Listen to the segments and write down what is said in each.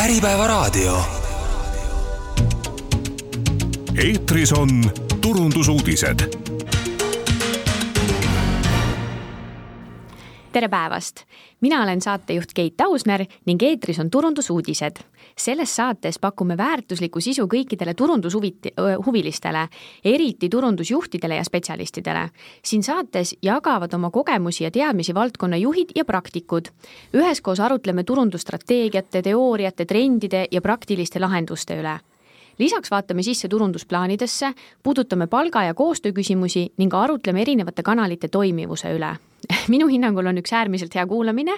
Äripäevaraadio. eetris on turundusuudised. Tere päevast, mina olen saatejuht Keit Ausner ning eetris on turundusuudised. selles saates pakume väärtuslikku sisu kõikidele turundushuvilistele, eriti turundusjuhtidele ja spetsialistidele. siin saates jagavad oma kogemusi ja teadmisi valdkonna juhid ja praktikud. üheskoos arutleme turundusstrateegiate, teooriate, trendide ja praktiliste lahenduste üle lisaks vaatame sisse turundusplaanidesse, puudutame palga ja koostöö küsimusi ning arutleme erinevate kanalite toimivuse üle. minu hinnangul on üks äärmiselt hea kuulamine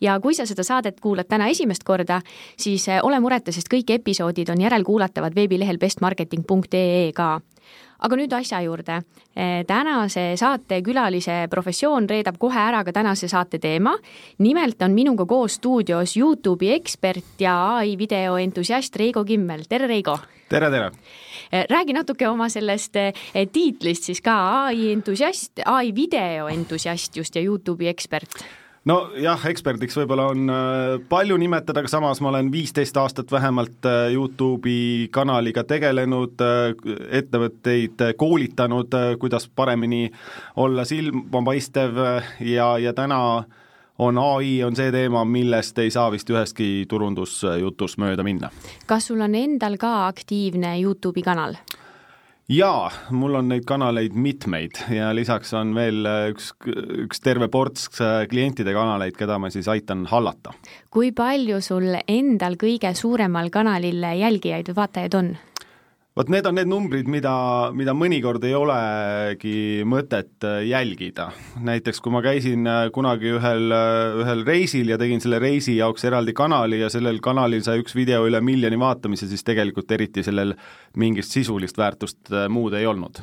ja kui sa seda saadet kuulad täna esimest korda, siis eh, ole mureta, sest kõik episoodid on järelkuulatavad veebilehel bestmarketing.ee ka aga nüüd asja juurde. Eh, tänase saate külalise professioon reedab kohe ära ka tänase saate teema. nimelt on minuga koos stuudios Youtube'i ekspert ja ai videoentusiast Reigo Kimmel, tere Reigo! Tere, tere! Eh, räägi natuke oma sellest eh, tiitlist siis ka, ai entusiast, ai videoentusiast just ja Youtube'i ekspert nojah, eksperdiks võib-olla on äh, palju nimetada, aga samas ma olen viisteist aastat vähemalt äh, Youtube'i kanaliga tegelenud, äh, ettevõtteid koolitanud, kuidas paremini olla silmapaistev ja, ja täna on ai, on see teema, millest ei saa vist üheski turundusjutus mööda minna. kas sul on endal ka aktiivne Youtube'i kanal? jaa, mul on neid kanaleid mitmeid ja lisaks on veel üks, üks terve ports klientide kanaleid, keda ma siis aitan hallata. kui palju sul endal kõige suuremal kanalil jälgijaid või vaatajaid on? Vot need on need numbrid, mida, mida mõnikord ei olegi mõtet äh, jälgida. näiteks kui ma käisin äh, kunagi ühel, äh, ühel reisil ja tegin selle reisi jaoks eraldi kanali ja sellel kanalil sai üks video üle miljoni vaatamise, siis tegelikult eriti sellel mingit sisulist väärtust muud ei olnud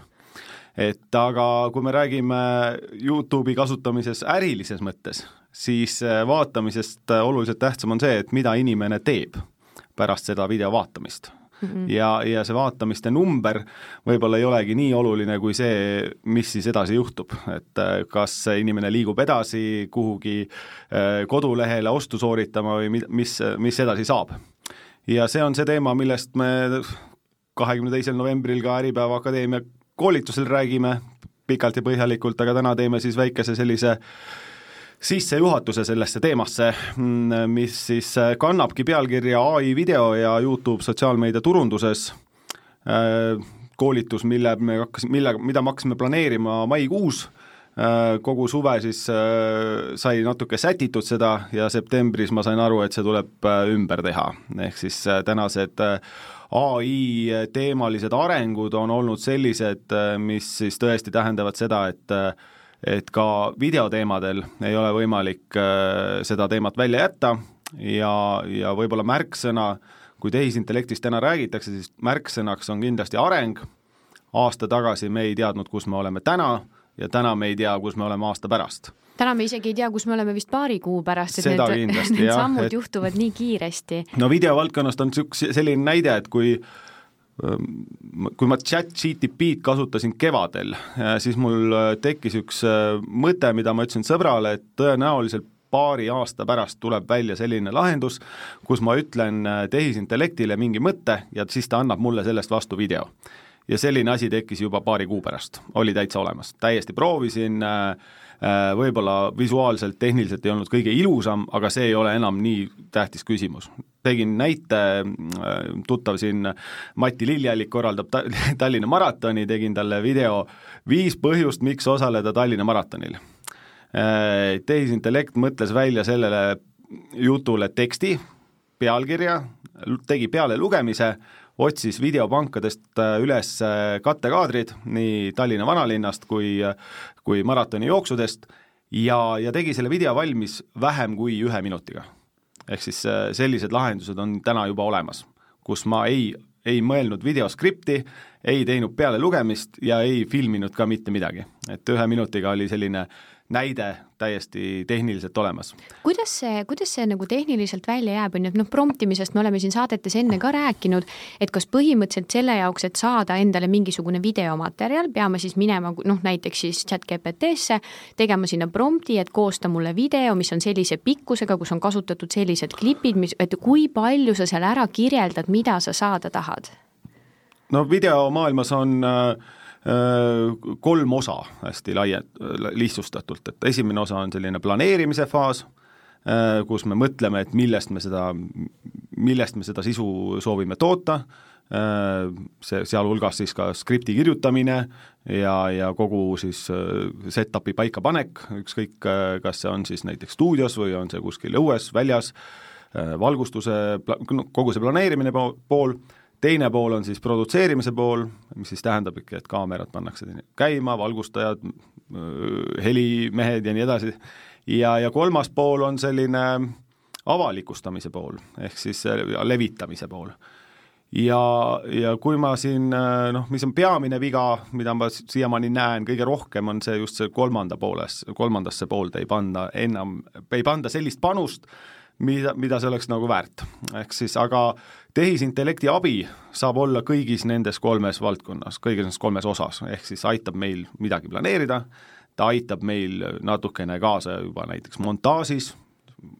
et aga kui me räägime Youtube'i kasutamises ärilises mõttes, siis vaatamisest oluliselt tähtsam on see, et mida inimene teeb pärast seda video vaatamist Mm -hmm. ja, ja see vaatamiste number võib-olla ei olegi nii oluline kui see, mis siis edasi juhtub, et äh, kas inimene liigub edasi kuhugi äh, kodulehele ostu sooritama või mis, mis edasi saab. ja see on see teema, millest me kahekümne teisel novembril ka Äripäeva Akadeemia koolitusel räägime pikalt ja põhjalikult, aga täna teeme siis väikese sellise äh, sissejuhatuse sellesse teemasse, mm, mis siis äh, kannabki pealkirja ai video ja Youtube sotsiaalmeedia turunduses, äh, koolitus, mille me hakkasime, mille, mida me hakkasime planeerima maikuus, äh, kogu suve siis sai natuke sätitud seda ja septembris ma sain aru, et see tuleb ümber teha, ehk siis tänased ai teemalised arengud on olnud sellised, mis siis tõesti tähendavad seda, et et ka videoteemadel ei ole võimalik äh, seda teemat välja jätta ja, ja võib-olla märksõna, kui tehisintellektist täna räägitakse, siis märksõnaks on kindlasti areng, aasta tagasi me ei teadnud, kus me oleme täna ja täna me ei tea, kus me oleme aasta pärast täna me isegi ei tea, kus me oleme vist paari kuu pärast, et Seda need, need jah, sammud et... juhtuvad nii kiiresti. no videovaldkonnast on üks selline näide, et kui äh, kui ma chat GTP-d kasutasin kevadel, siis mul äh, tekkis üks äh, mõte, mida ma ütlesin sõbrale, et tõenäoliselt paari aasta pärast tuleb välja selline lahendus, kus ma ütlen äh, tehisintellektile mingi mõtte ja siis ta annab mulle sellest vastu video. ja selline asi tekkis juba paari kuu pärast, oli täitsa olemas, täiesti proovisin äh, Äh, võib-olla visuaalselt, tehniliselt ei olnud kõige ilusam, aga see ei ole enam nii tähtis küsimus. Tegin näite, äh, tuttav siin Mati Liljallik korraldab ta Tallinna maratoni, tegin talle video viis põhjust, miks osaleda Tallinna maratonil. Äh, tehisintellekt mõtles välja sellele jutule teksti, pealkirja, tegi pealelugemise, otsis videopankadest äh, üles kattekaadrid nii Tallinna vanalinnast kui, kui maratoni jooksudest ja, ja tegi selle video valmis vähem kui ühe minutiga. Ehk siis äh, sellised lahendused on täna juba olemas, kus ma ei, ei mõelnud videoskripti, ei teinud pealelugemist ja ei filminud ka mitte midagi. et ühe minutiga oli selline näide täiesti tehniliselt olemas. kuidas see, kuidas see nagu tehniliselt välja jääb, on ju, et noh, promptimisest me oleme siin saadetes enne ka rääkinud, et kas põhimõtteliselt selle jaoks, et saada endale mingisugune videomaterjal, peame siis minema noh, näiteks siis chat GPT-sse, tegema sinna prompti, et koosta mulle video, mis on sellise pikkusega, kus on kasutatud sellised klipid, mis, et kui palju sa seal ära kirjeldad, mida sa saada tahad? no videomaailmas on äh, kolm osa hästi laia, lihtsustatult, et esimene osa on selline planeerimise faas, kus me mõtleme, et millest me seda, millest me seda sisu soovime toota, see, sealhulgas siis ka skripti kirjutamine ja, ja kogu siis set-up'i paikapanek, ükskõik, kas see on siis näiteks stuudios või on see kuskil õues, väljas, valgustuse, kogu see planeerimine pool teine pool on siis produtseerimise pool, mis siis tähendab ikka, et kaamerad pannakse käima, valgustajad, helimehed ja nii edasi, ja, ja kolmas pool on selline avalikustamise pool, ehk siis levitamise pool. ja, ja kui ma siin noh, mis on peamine viga, mida ma siiamaani näen kõige rohkem, on see just see kolmanda pooles, kolmandasse poolde ei panda enam, ei panda sellist panust, mida, mida see oleks nagu väärt. ehk siis aga tehisintellekti abi saab olla kõigis nendes kolmes valdkonnas, kõigis nendes kolmes osas, ehk siis aitab meil midagi planeerida, ta aitab meil natukene kaasa juba näiteks montaažis,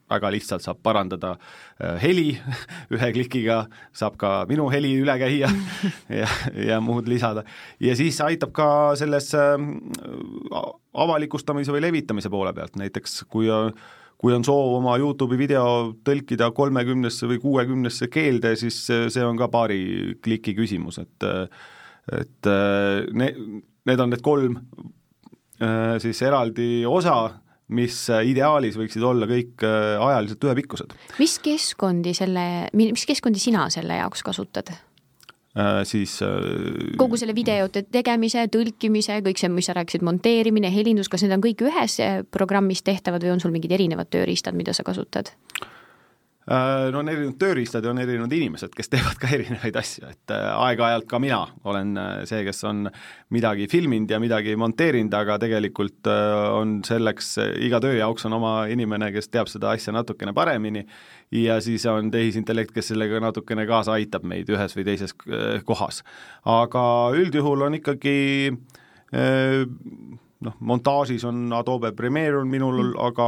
väga lihtsalt saab parandada äh, heli ühe klikiga, saab ka minu heli üle käia ja, ja muud lisada. ja siis aitab ka selles äh, avalikustamise või levitamise poole pealt, näiteks kui kui on soov oma YouTube'i video tõlkida kolmekümnesse või kuuekümnesse keelde, siis see on ka paari kliki küsimus, et et ne-, need on need kolm siis eraldi osa, mis ideaalis võiksid olla kõik ajaliselt ühepikkused. mis keskkondi selle, mis keskkondi sina selle jaoks kasutad? Äh, siis äh, kogu selle videote tegemise, tõlkimise, kõik see, mis sa rääkisid, monteerimine, helindus, kas need on kõik ühes äh, programmis tehtavad või on sul mingid erinevad tööriistad, mida sa kasutad? No on erinevad tööriistad ja on erinevad inimesed, kes teevad ka erinevaid asju, et aeg-ajalt ka mina olen see, kes on midagi filminud ja midagi monteerinud, aga tegelikult on selleks, iga töö jaoks on oma inimene, kes teab seda asja natukene paremini ja siis on tehisintellekt, kes sellega natukene kaasa aitab meid ühes või teises äh, kohas. aga üldjuhul on ikkagi äh, noh, montaažis on Adobe Premiere on minul mm., aga,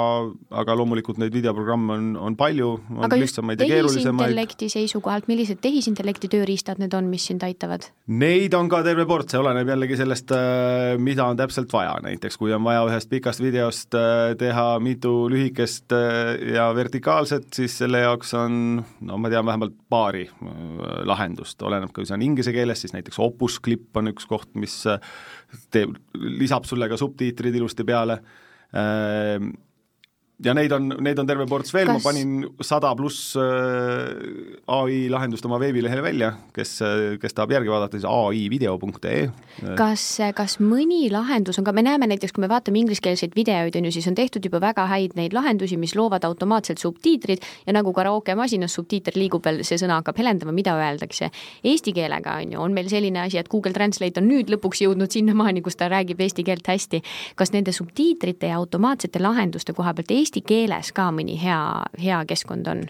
aga loomulikult neid videoprogramme on, on palju, on lihtsamaid ja keerulisemaid. tehisintellekti seisukohalt, millised tehisintellekti tööriistad need on, mis sind aitavad? Neid on ka terve ports, see oleneb jällegi sellest, äh, mida on täpselt vaja, näiteks kui on vaja ühest pikast videost äh, teha mitu lühikest äh, ja vertikaalset, siis selle jaoks on no ma tean vähemalt paari lahendust, oleneb, kui see on inglise keeles, siis näiteks Opus Clip on üks koht, mis teeb, lisab sulle ka subtiitrid ilusti peale. Äh,, ja neid on, neid on terve ports veel ma panin sada pluss äh, ai lahendust oma veebilehele välja, kes, kes tahab järgi vaadata, siis aivideo.ee. kas, kas mõni lahendus on ka, me näeme näiteks, kui me vaatame ingliskeelseid videoid, on ju, siis on tehtud juba väga häid neid lahendusi, mis loovad automaatselt subtiitrid ja nagu karaokemasinas subtiiter liigub veel, see sõna hakkab helendama, mida öeldakse. Eesti keelega on ju, on meil selline asi, et Google Translate on nüüd lõpuks jõudnud sinnamaani, kus ta räägib eesti keelt hästi. kas nende subtiitrite ja automaatsete lahenduste koha pealt Eesti eesti keeles ka mõni hea, hea keskkond on?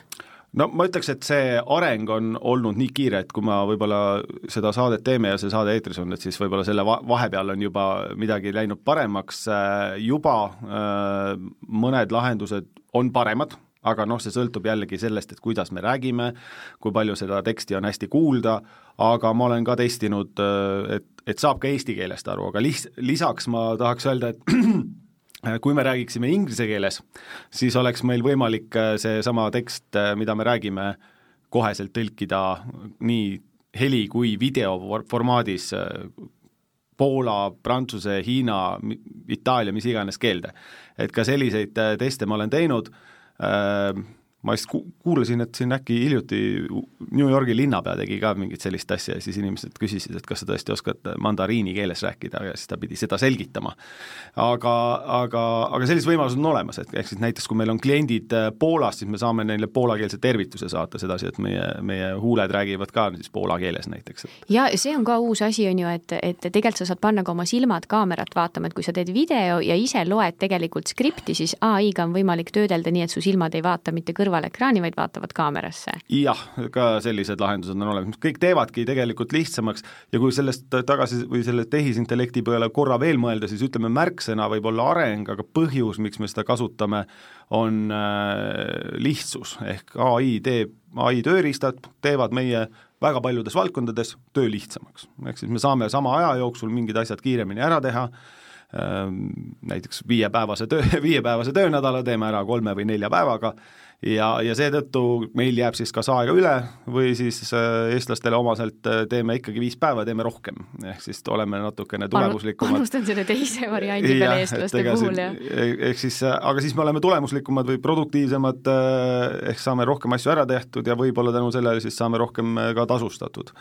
no ma ütleks, et see areng on olnud nii kiire, et kui ma võib-olla seda saadet teeme ja see saade eetris on, et siis võib-olla selle va-, vahepeal on juba midagi läinud paremaks, äh, juba äh, mõned lahendused on paremad, aga noh, see sõltub jällegi sellest, et kuidas me räägime, kui palju seda teksti on hästi kuulda, aga ma olen ka testinud, äh, et, et saab ka eesti keelest aru, aga lis-, lisaks ma tahaks öelda, et kui me räägiksime inglise keeles, siis oleks meil võimalik äh, seesama tekst, äh, mida me räägime, koheselt tõlkida nii heli kui video formaadis Poola, Prantsuse, Hiina, Itaalia, mis iganes keelde. et ka selliseid teste ma olen teinud, ma vist ku-, kuulasin, et siin äkki hiljuti New Yorgi linnapea tegi ka mingit sellist asja ja siis inimesed küsisid, et kas sa tõesti oskad mandariini keeles rääkida ja siis ta pidi seda selgitama. aga, aga, aga sellised võimalused on olemas, et ehk siis näiteks kui meil on kliendid äh, Poolast, siis me saame neile poolakeelse tervituse saata sedasi, et meie, meie huuled räägivad ka siis poola keeles näiteks. ja see on ka uus asi, on ju, et, et tegelikult sa saad panna ka oma silmad kaamerat vaatama, et kui sa teed video ja ise loed tegelikult skripti, siis ai-ga on võimalik töödelda nii, et su silmad ei vaata mitte kõrvale kõrval ekraani, vaid vaatavad kaamerasse. jah, ka sellised lahendused on olemas, mis kõik teevadki tegelikult lihtsamaks ja kui sellest tagasi või selle tehisintellekti peale korra veel mõelda, siis ütleme, märksõna võib olla areng, aga põhjus, miks me seda kasutame, on äh, lihtsus, ehk ai teeb, ai tööriistad teevad meie väga paljudes valdkondades töö lihtsamaks. ehk siis me saame sama aja jooksul mingid asjad kiiremini ära teha, ähm, näiteks viiepäevase töö, viiepäevase töönädala teeme ära kolme või nelja päevaga ja, ja seetõttu meil jääb siis kas aega üle või siis äh, eestlastele omaselt äh, teeme ikkagi viis päeva, teeme rohkem, ehk siis oleme natukene tulemuslikumad. panustan selle teise variandi peale eestlaste puhul, jah. E-, ehk siis, äh, aga siis me oleme tulemuslikumad või produktiivsemad, ehk saame rohkem asju ära tehtud ja võib-olla tänu sellele siis saame rohkem ka tasustatud.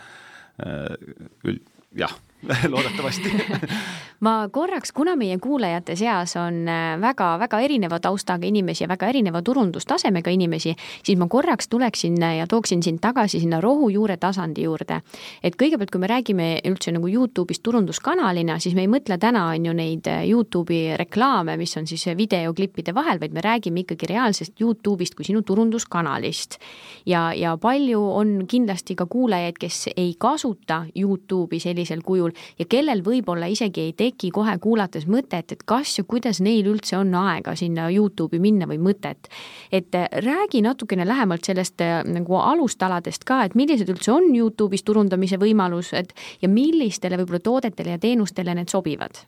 Üld-, jah loodetavasti ma korraks, kuna meie kuulajate seas on väga-väga äh, erineva taustaga inimesi ja väga erineva turundustasemega inimesi, siis ma korraks tuleksin ja tooksin sind tagasi sinna rohujuure tasandi juurde. et kõigepealt, kui me räägime üldse nagu Youtube'ist turunduskanalina, siis me ei mõtle täna, on ju, neid äh, Youtube'i reklaame, mis on siis videoklippide vahel, vaid me räägime ikkagi reaalsest Youtube'ist kui sinu turunduskanalist. ja, ja palju on kindlasti ka kuulajaid, kes ei kasuta Youtube'i sellisel kujul, puhul ja kellel võib-olla isegi ei teki kohe kuulates mõtet, et kas ja kuidas neil üldse on aega sinna Youtube'i minna või mõtet. et äh, räägi natukene lähemalt sellest äh, nagu alustaladest ka, et millised üldse on Youtube'is turundamise võimalused ja millistele võib-olla toodetele ja teenustele need sobivad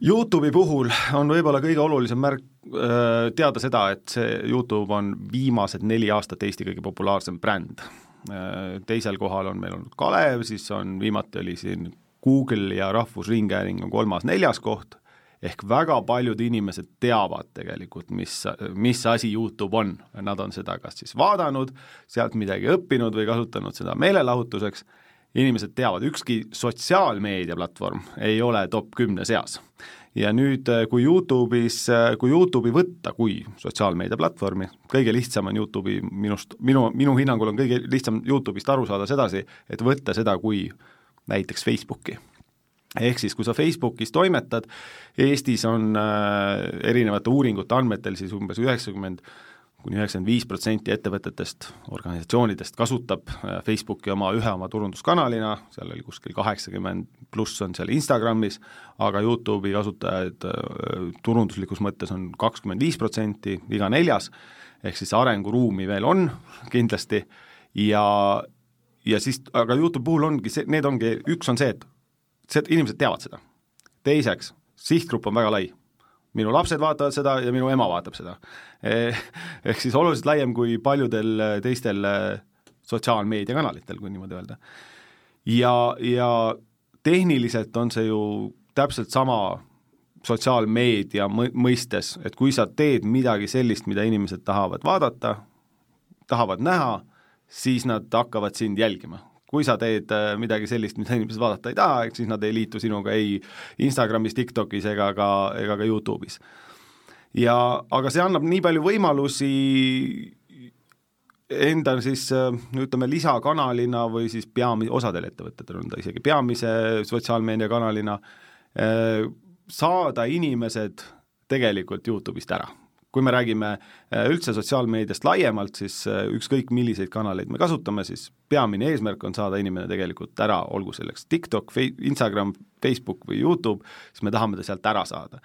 Youtube'i puhul on võib-olla kõige olulisem märk äh, teada seda, et see Youtube on viimased neli aastat Eesti kõige populaarsem bränd teisel kohal on meil olnud Kalev, siis on, viimati oli siin Google ja Rahvusringhääling on kolmas-neljas koht, ehk väga paljud inimesed teavad tegelikult, mis, mis asi YouTube on. Nad on seda kas siis vaadanud, sealt midagi õppinud või kasutanud seda meelelahutuseks, inimesed teavad, ükski sotsiaalmeediaplatvorm ei ole top kümne seas ja nüüd, äh, kui Youtube'is, äh, kui Youtube'i võtta kui sotsiaalmeediaplatvormi, kõige lihtsam on Youtube'i minust, minu, minu hinnangul on kõige lihtsam Youtube'ist aru saada sedasi, et võtta seda kui näiteks Facebooki. Ehk siis, kui sa Facebookis toimetad, Eestis on äh, erinevate uuringute andmetel siis umbes üheksakümmend kuni üheksakümmend viis protsenti ettevõtetest, organisatsioonidest kasutab äh, Facebooki oma ühe oma turunduskanalina, seal oli kuskil kaheksakümmend pluss on seal Instagramis, aga YouTube'i kasutajaid äh, turunduslikus mõttes on kakskümmend viis protsenti, iga neljas, ehk siis arenguruumi veel on kindlasti ja, ja siis, aga YouTube puhul ongi see, need ongi, üks on see, et see, inimesed teavad seda. teiseks, sihtgrupp on väga lai minu lapsed vaatavad seda ja minu ema vaatab seda. Eh, ehk siis oluliselt laiem kui paljudel teistel sotsiaalmeediakanalitel, kui niimoodi öelda. ja, ja tehniliselt on see ju täpselt sama sotsiaalmeedia mõistes, et kui sa teed midagi sellist, mida inimesed tahavad vaadata, tahavad näha, siis nad hakkavad sind jälgima kui sa teed äh, midagi sellist, mida inimesed vaadata ei taha, eks siis nad ei liitu sinuga ei Instagramis, TikTokis ega ka, ega ka Youtube'is. ja aga see annab nii palju võimalusi enda siis äh, ütleme, lisakanalina või siis peami-, osadel ettevõtetel on ta isegi peamise sotsiaalmeediakanalina, äh, saada inimesed tegelikult Youtube'ist ära kui me räägime äh, üldse sotsiaalmeediast laiemalt, siis äh, ükskõik, milliseid kanaleid me kasutame, siis peamine eesmärk on saada inimene tegelikult ära, olgu selleks TikTok, Instagram, Facebook või Youtube, siis me tahame ta sealt ära saada.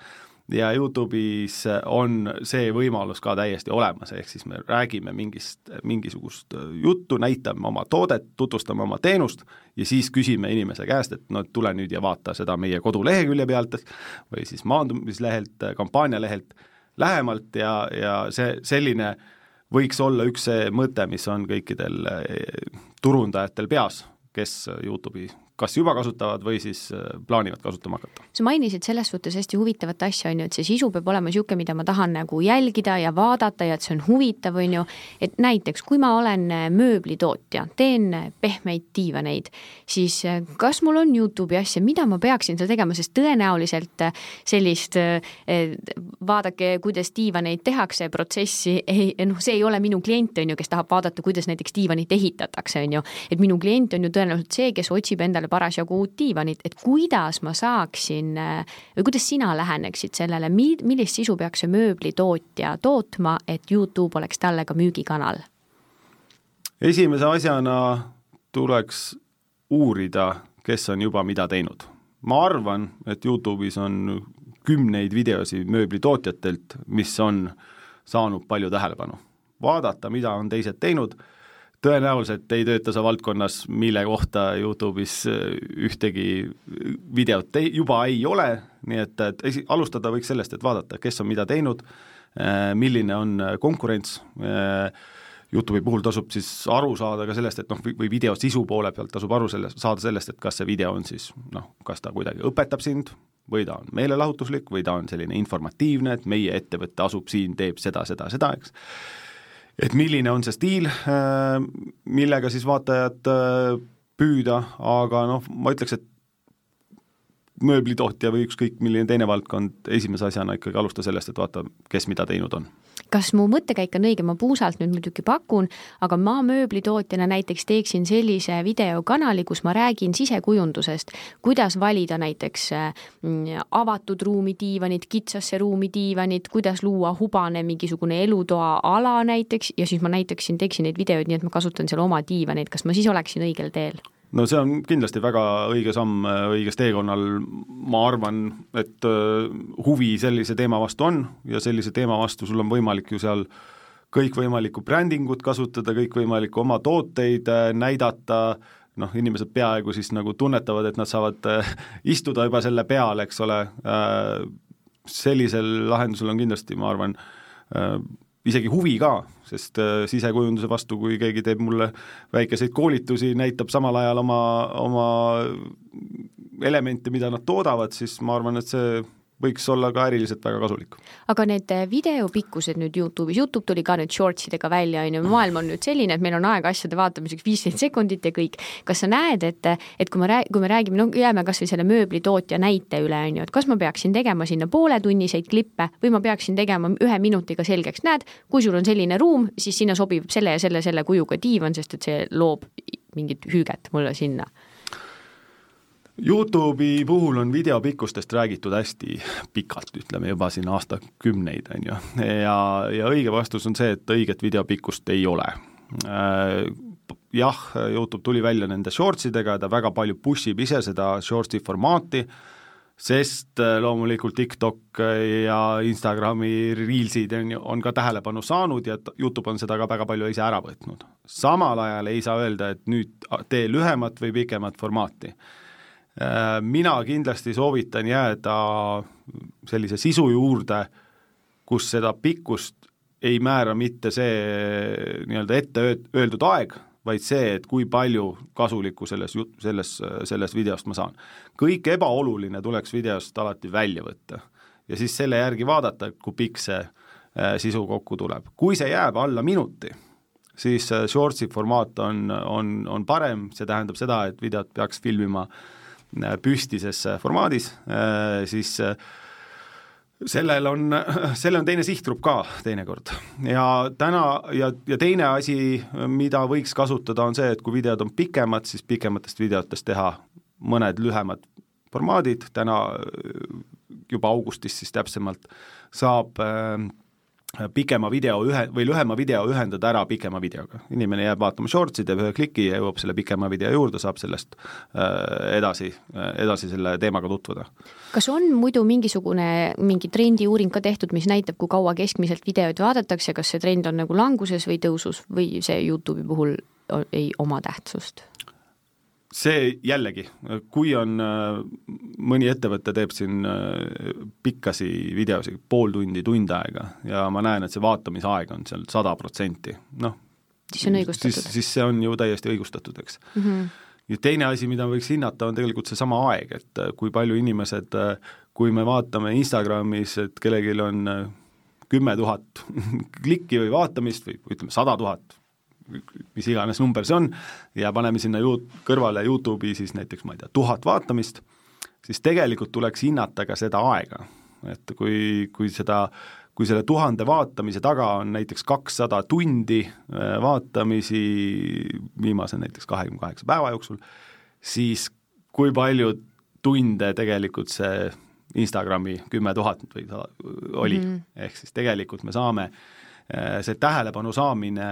Ja Youtube'is on see võimalus ka täiesti olemas, ehk siis me räägime mingist, mingisugust juttu, näitame oma toodet, tutvustame oma teenust ja siis küsime inimese käest, et no tule nüüd ja vaata seda meie kodulehekülje pealt või siis maandumislehelt, kampaanialehelt lähemalt ja, ja see, selline võiks olla üks see mõte, mis on kõikidel eh, turundajatel peas, kes Youtube'i kas juba kasutavad või siis äh, plaanivad kasutama hakata. sa mainisid selles suhtes hästi huvitavat asja, on ju, et see sisu peab olema niisugune, mida ma tahan nagu jälgida ja vaadata ja et see on huvitav, on ju, et näiteks kui ma olen äh, mööblitootja, teen äh, pehmeid diivaneid, siis kas mul on Youtube'i asja, mida ma peaksin seal tegema, sest tõenäoliselt sellist vaadake, kuidas diivaneid tehakse, protsessi ei, noh, see ei ole minu klient, on ju, kes tahab vaadata, kuidas näiteks diivanit ehitatakse, on ju, et minu klient on ju tõenäoliselt see, kes otsib endale parasjagu uut diivanit, et kuidas ma saaksin või kuidas sina läheneksid sellele, mi-, millist sisu peaks see mööblitootja tootma, et Youtube oleks talle ka müügikanal? esimese asjana tuleks uurida, kes on juba mida teinud. ma arvan, et Youtube'is on kümneid videosid mööblitootjatelt, mis on saanud palju tähelepanu. vaadata, mida on teised teinud tõenäoliselt ei tööta sa valdkonnas, mille kohta Youtube'is äh, ühtegi videot ei, juba ei ole, nii et, et esi-, alustada võiks sellest, et vaadata, kes on mida teinud, äh, milline on äh, konkurents, Youtube'i puhul tasub siis aru saada ka sellest, et noh, või video sisu poole pealt tasub aru sellest, saada sellest, et kas see video on siis noh, kas ta kuidagi õpetab sind või ta on meelelahutuslik või ta on selline informatiivne, et meie ettevõte asub siin, teeb seda, seda, seda, eks et milline on see stiil, äh, millega siis vaatajat äh, püüda, aga noh, ma ütleks, et mööblitootja või ükskõik milline teine valdkond, esimese asjana ikkagi alusta sellest, et vaata, kes mida teinud on kas mu mõttekäik on õige, ma puusalt nüüd muidugi pakun, aga ma mööblitootjana näiteks teeksin sellise videokanali, kus ma räägin sisekujundusest, kuidas valida näiteks mm, avatud ruumi diivanit, kitsasse ruumi diivanit, kuidas luua hubane mingisugune elutoa ala näiteks ja siis ma näitaksin, teeksin neid videoid nii, et ma kasutan seal oma diivaneid, kas ma siis oleksin õigel teel? No see on kindlasti väga õige samm äh, õiges teekonnal, ma arvan, et äh, huvi sellise teema vastu on ja sellise teema vastu sul on võimalik ju seal kõikvõimalikku brändingut kasutada, kõikvõimalikku oma tooteid äh, näidata, noh, inimesed peaaegu siis nagu tunnetavad, et nad saavad istuda juba selle peal, eks ole, sellisel lahendusel on kindlasti, ma arvan, isegi huvi ka, sest äh, sisekujunduse vastu, kui keegi teeb mulle väikeseid koolitusi, näitab samal ajal oma, oma elemente, mida nad toodavad, siis ma arvan, et see võiks olla ka äriliselt väga kasulik. aga need äh, videopikkused nüüd Youtube'is, Youtube tuli ka nüüd shortsidega välja, on ju, maailm on nüüd selline, et meil on aega asjade vaatamiseks viisteist sekundit ja kõik. kas sa näed, et, et kui ma rääg-, kui me räägime, no jääme kas või selle mööblitootja näite üle, on ju, et kas ma peaksin tegema sinna pooletunniseid klippe või ma peaksin tegema ühe minutiga selgeks, näed, kui sul on selline ruum, siis sinna sobib selle ja selle, selle kujuga diivan, sest et see loob mingit hüüget mulle sinna Youtube'i puhul on videopikkustest räägitud hästi pikalt, ütleme juba siin aastakümneid, on ju, ja, ja õige vastus on see, et õiget videopikkust ei ole. Äh, jah, Youtube tuli välja nende shorts idega, ta väga palju push ib ise seda shortsi formaati, sest äh, loomulikult TikTok ja Instagrami Reelsid on ju, on ka tähelepanu saanud ja Youtube on seda ka väga palju ise ära võtnud. samal ajal ei saa öelda, et nüüd tee lühemat või pikemat formaati Äh, mina kindlasti soovitan jääda sellise sisu juurde, kus seda pikkust ei määra mitte see nii-öelda ette öeldud aeg, vaid see, et kui palju kasulikku selles jut-, selles, selles videost ma saan. kõik ebaoluline tuleks videost alati välja võtta ja siis selle järgi vaadata, kui pikk see äh, sisu kokku tuleb. kui see jääb alla minuti, siis äh, shortsi formaat on, on, on parem, see tähendab seda, et videot peaks filmima äh, Äh, püstises formaadis, äh, siis äh, sellel on, sellel on teine sihtgrupp ka teinekord. ja täna ja, ja teine asi, mida võiks kasutada, on see, et kui videod on pikemad, siis pikematest videotest teha mõned lühemad formaadid, täna juba augustis siis täpsemalt saab äh, pikema video ühe, või lühema video ühendada ära pikema videoga. inimene jääb vaatama shortsi, teeb ühe kliki ja jõuab selle pikema video juurde, saab sellest äh, edasi, äh, edasi selle teemaga tutvuda. kas on muidu mingisugune, mingi trendiuuring ka tehtud, mis näitab, kui kaua keskmiselt videoid vaadatakse, kas see trend on nagu languses või tõusus või see Youtube'i puhul ei oma tähtsust? See jällegi, kui on, mõni ettevõte teeb siin äh, pikkasi videosid, pool tundi, tund aega ja ma näen, et see vaatamisaeg on seal sada protsenti, noh, siis on õigustatud? siis, siis see on ju täiesti õigustatud, eks mm. -hmm ja teine asi, mida võiks hinnata, on tegelikult seesama aeg, et kui palju inimesed, kui me vaatame Instagramis, et kellelgi on kümme tuhat klikki või vaatamist või ütleme, sada tuhat, mis iganes number see on, ja paneme sinna ju kõrvale YouTube'i siis näiteks, ma ei tea, tuhat vaatamist, siis tegelikult tuleks hinnata ka seda aega. et kui, kui seda, kui selle tuhande vaatamise taga on näiteks kakssada tundi äh, vaatamisi viimase näiteks kahekümne kaheksa päeva jooksul, siis kui palju tunde tegelikult see Instagrami kümme tuhat või oli mm, -hmm. ehk siis tegelikult me saame, äh, see tähelepanu saamine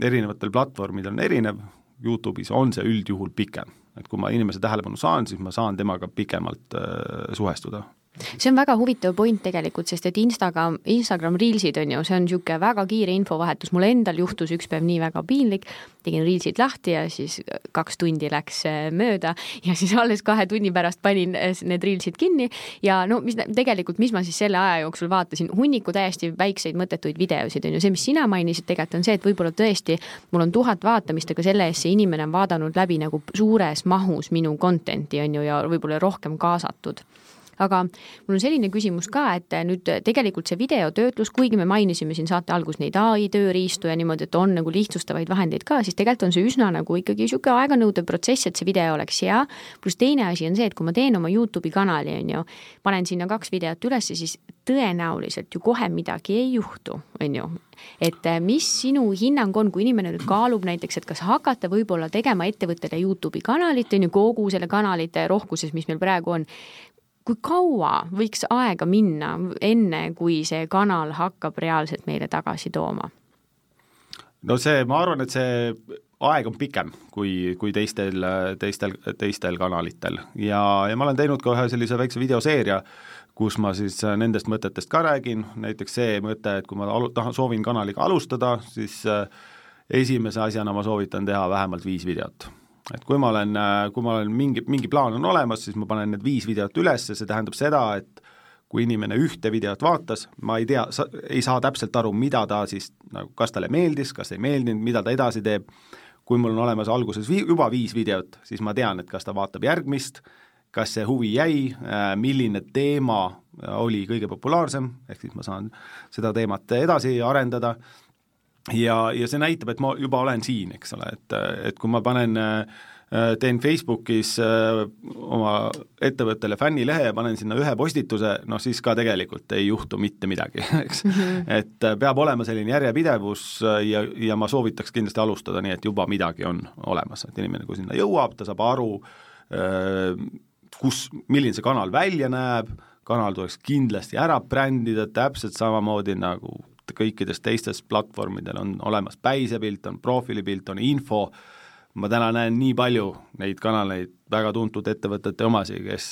erinevatel platvormidel on erinev, Youtube'is on see üldjuhul pikem. et kui ma inimese tähelepanu saan, siis ma saan temaga pikemalt äh, suhestuda see on väga huvitav point tegelikult, sest et Instagram, Instagram Reelsid on ju, see on niisugune väga kiire infovahetus, mul endal juhtus üks päev nii väga piinlik, tegin Reelsid lahti ja siis kaks tundi läks äh, mööda. Ja siis alles kahe tunni pärast panin äh, need Reelsid kinni. Ja no mis tegelikult, mis ma siis selle aja jooksul vaatasin, hunniku täiesti väikseid mõttetuid videosid on ju, see, mis sina mainisid tegelikult on see, et võib-olla tõesti mul on tuhat vaatamist, aga selle eest see inimene on vaadanud läbi nagu suures mahus minu content'i on ju ja võib-olla rohkem kaasatud aga mul on selline küsimus ka, et nüüd tegelikult see videotöötlus, kuigi me mainisime siin saate alguses neid ai tööriistu ja niimoodi, et on nagu lihtsustavaid vahendeid ka, siis tegelikult on see üsna nagu ikkagi niisugune aeganõudev protsess, et see video oleks hea. pluss teine asi on see, et kui ma teen oma Youtube'i kanali, on ju, panen sinna kaks videot üles, siis tõenäoliselt ju kohe midagi ei juhtu, on ju. et mis sinu hinnang on, kui inimene nüüd kaalub näiteks, et kas hakata võib-olla tegema ettevõttele Youtube'i kanalit, on ju, kogu selle kanalite rohkuses, mis meil praegu on, kui kaua võiks aega minna, enne kui see kanal hakkab reaalselt meile tagasi tooma? no see, ma arvan, et see aeg on pikem kui, kui teistel, teistel, teistel kanalitel. Ja, ja ma olen teinud ka ühe sellise väikse videoseeria, kus ma siis nendest mõtetest ka räägin, näiteks see mõte, et kui ma alu-, tahan, soovin kanaliga alustada, siis äh, esimese asjana ma soovitan teha vähemalt viis videot et kui ma olen, äh, kui ma olen mingi, mingi plaan on olemas, siis ma panen need viis videot üles ja see tähendab seda, et kui inimene ühte videot vaatas, ma ei tea, ei saa täpselt aru, mida ta siis nagu, kas talle meeldis, kas ei meeldinud, mida ta edasi teeb, kui mul on olemas alguses vi-, juba viis videot, siis ma tean, et kas ta vaatab järgmist, kas see huvi jäi, äh, milline teema oli kõige populaarsem, ehk siis ma saan seda teemat edasi arendada ja, ja see näitab, et ma juba olen siin, eks ole, et, et kui ma panen teen Facebookis oma ettevõttele fännilehe ja panen sinna ühe postituse, noh siis ka tegelikult ei juhtu mitte midagi, eks mm. -hmm. et peab olema selline järjepidevus ja, ja ma soovitaks kindlasti alustada nii, et juba midagi on olemas, et inimene, kui sinna jõuab, ta saab aru, kus, milline see kanal välja näeb, kanal tuleks kindlasti ära brändida, täpselt samamoodi nagu kõikides teistes platvormidel on olemas päisepilt, on profiilipilt, on info, ma täna näen nii palju neid kanaleid, väga tuntud ettevõtete omasi, kes,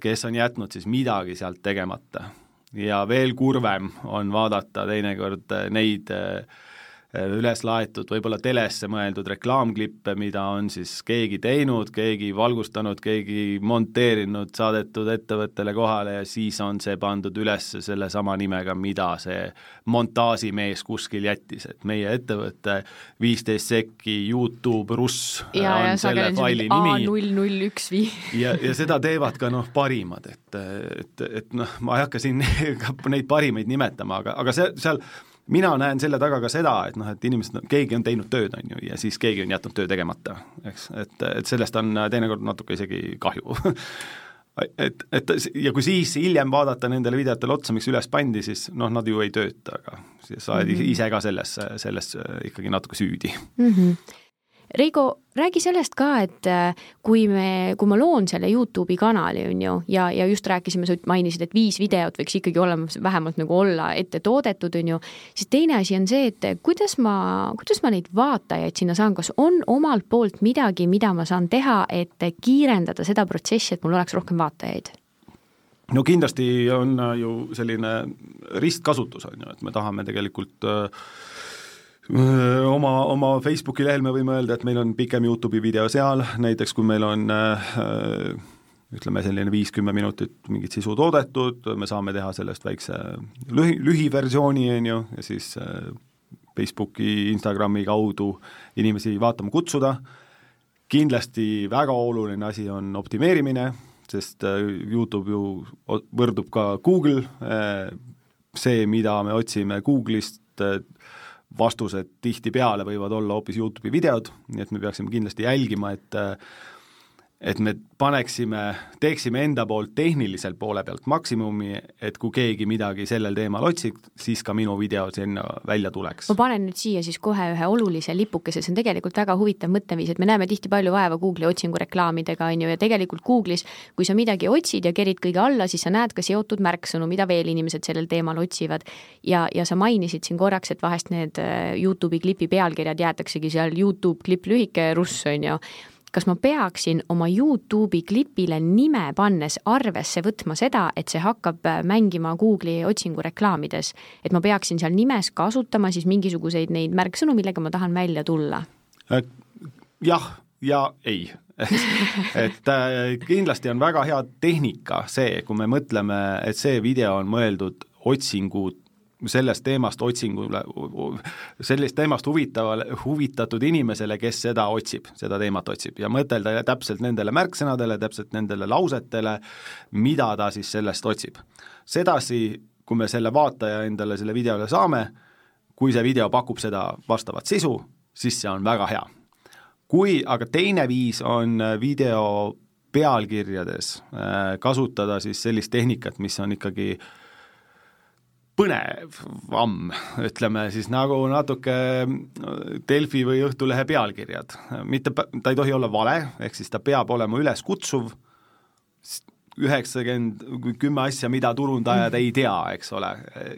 kes on jätnud siis midagi sealt tegemata. ja veel kurvem on vaadata teinekord neid äh, üles laetud võib-olla telesse mõeldud reklaamklippe, mida on siis keegi teinud, keegi valgustanud, keegi monteerinud, saadetud ettevõttele kohale ja siis on see pandud üles sellesama nimega, mida see montaažimees kuskil jättis, et meie ettevõte viisteist sekki Youtube russ ja, on ja, selle faili nimi. null null üks vii. ja, ja seda teevad ka noh, parimad, et, et, et noh, ma ei hakka siin neid parimaid nimetama, aga, aga see, seal mina näen selle taga ka seda, et noh, et inimesed, keegi on teinud tööd, on ju, ja siis keegi on jätnud töö tegemata, eks, et, et sellest on teinekord natuke isegi kahju et, et ja kui siis hiljem vaadata nendele videotele otsa, miks üles pandi, siis noh, nad ju ei tööta, aga sa oled mm -hmm. ise ka selles, selles ikkagi natuke süüdi mm. -hmm Reigo, räägi sellest ka, et äh, kui me, kui ma loon selle Youtube'i kanali, on ju, ja, ja just rääkisime, sa mainisid, et viis videot võiks ikkagi olemas vähemalt nagu olla ette toodetud, on ju, siis teine asi on see, et kuidas ma, kuidas ma neid vaatajaid sinna saan, kas on omalt poolt midagi, mida ma saan teha, et kiirendada seda protsessi, et mul oleks rohkem vaatajaid? no kindlasti on ju selline ristkasutus, on ju, et me tahame tegelikult äh, oma, oma Facebooki lehel me võime öelda, et meil on pikem Youtube'i video seal, näiteks kui meil on ütleme, selline viis-kümme minutit mingit sisu toodetud, me saame teha sellest väikse lühi, lühiversiooni, on ju, ja siis Facebooki, Instagrami kaudu inimesi vaatama kutsuda, kindlasti väga oluline asi on optimeerimine, sest Youtube ju võrdub ka Google, see, mida me otsime Google'ist, vastused tihtipeale võivad olla hoopis Youtube'i videod, nii et me peaksime kindlasti jälgima, et et me paneksime, teeksime enda poolt tehnilisel poole pealt maksimumi, et kui keegi midagi sellel teemal otsib, siis ka minu video sinna välja tuleks. ma panen nüüd siia siis kohe ühe olulise lipukese, see on tegelikult väga huvitav mõtteviis, et me näeme tihti palju vaeva Google'i otsingureklaamidega, on ju, ja tegelikult Google'is, kui sa midagi otsid ja kerid kõige alla, siis sa näed ka seotud märksõnu, mida veel inimesed sellel teemal otsivad. ja, ja sa mainisid siin korraks, et vahest need äh, Youtube'i klipi pealkirjad jäetaksegi seal Youtube klipp lühike russ, on ju kas ma peaksin oma Youtube'i klipile nime pannes arvesse võtma seda, et see hakkab äh, mängima Google'i otsingureklaamides, et ma peaksin seal nimes kasutama siis mingisuguseid neid märksõnu, millega ma tahan välja tulla? Äh, jah ja ei et äh, kindlasti on väga hea tehnika see, kui me mõtleme, et see video on mõeldud otsingu sellest teemast otsingule, sellest teemast huvitavale, huvitatud inimesele, kes seda otsib, seda teemat otsib ja mõtelda täpselt nendele märksõnadele, täpselt nendele lausetele, mida ta siis sellest otsib. sedasi, kui me selle vaataja endale selle videole saame, kui see video pakub seda vastavat sisu, siis see on väga hea. kui aga teine viis on video pealkirjades äh, kasutada siis sellist tehnikat, mis on ikkagi äh, põnevam, ütleme siis nagu natuke Delfi või Õhtulehe pealkirjad. mitte, ta ei tohi olla vale, ehk siis ta peab olema üleskutsuv, üheksakümmend, kümme asja, mida turundajad ei tea, eks ole,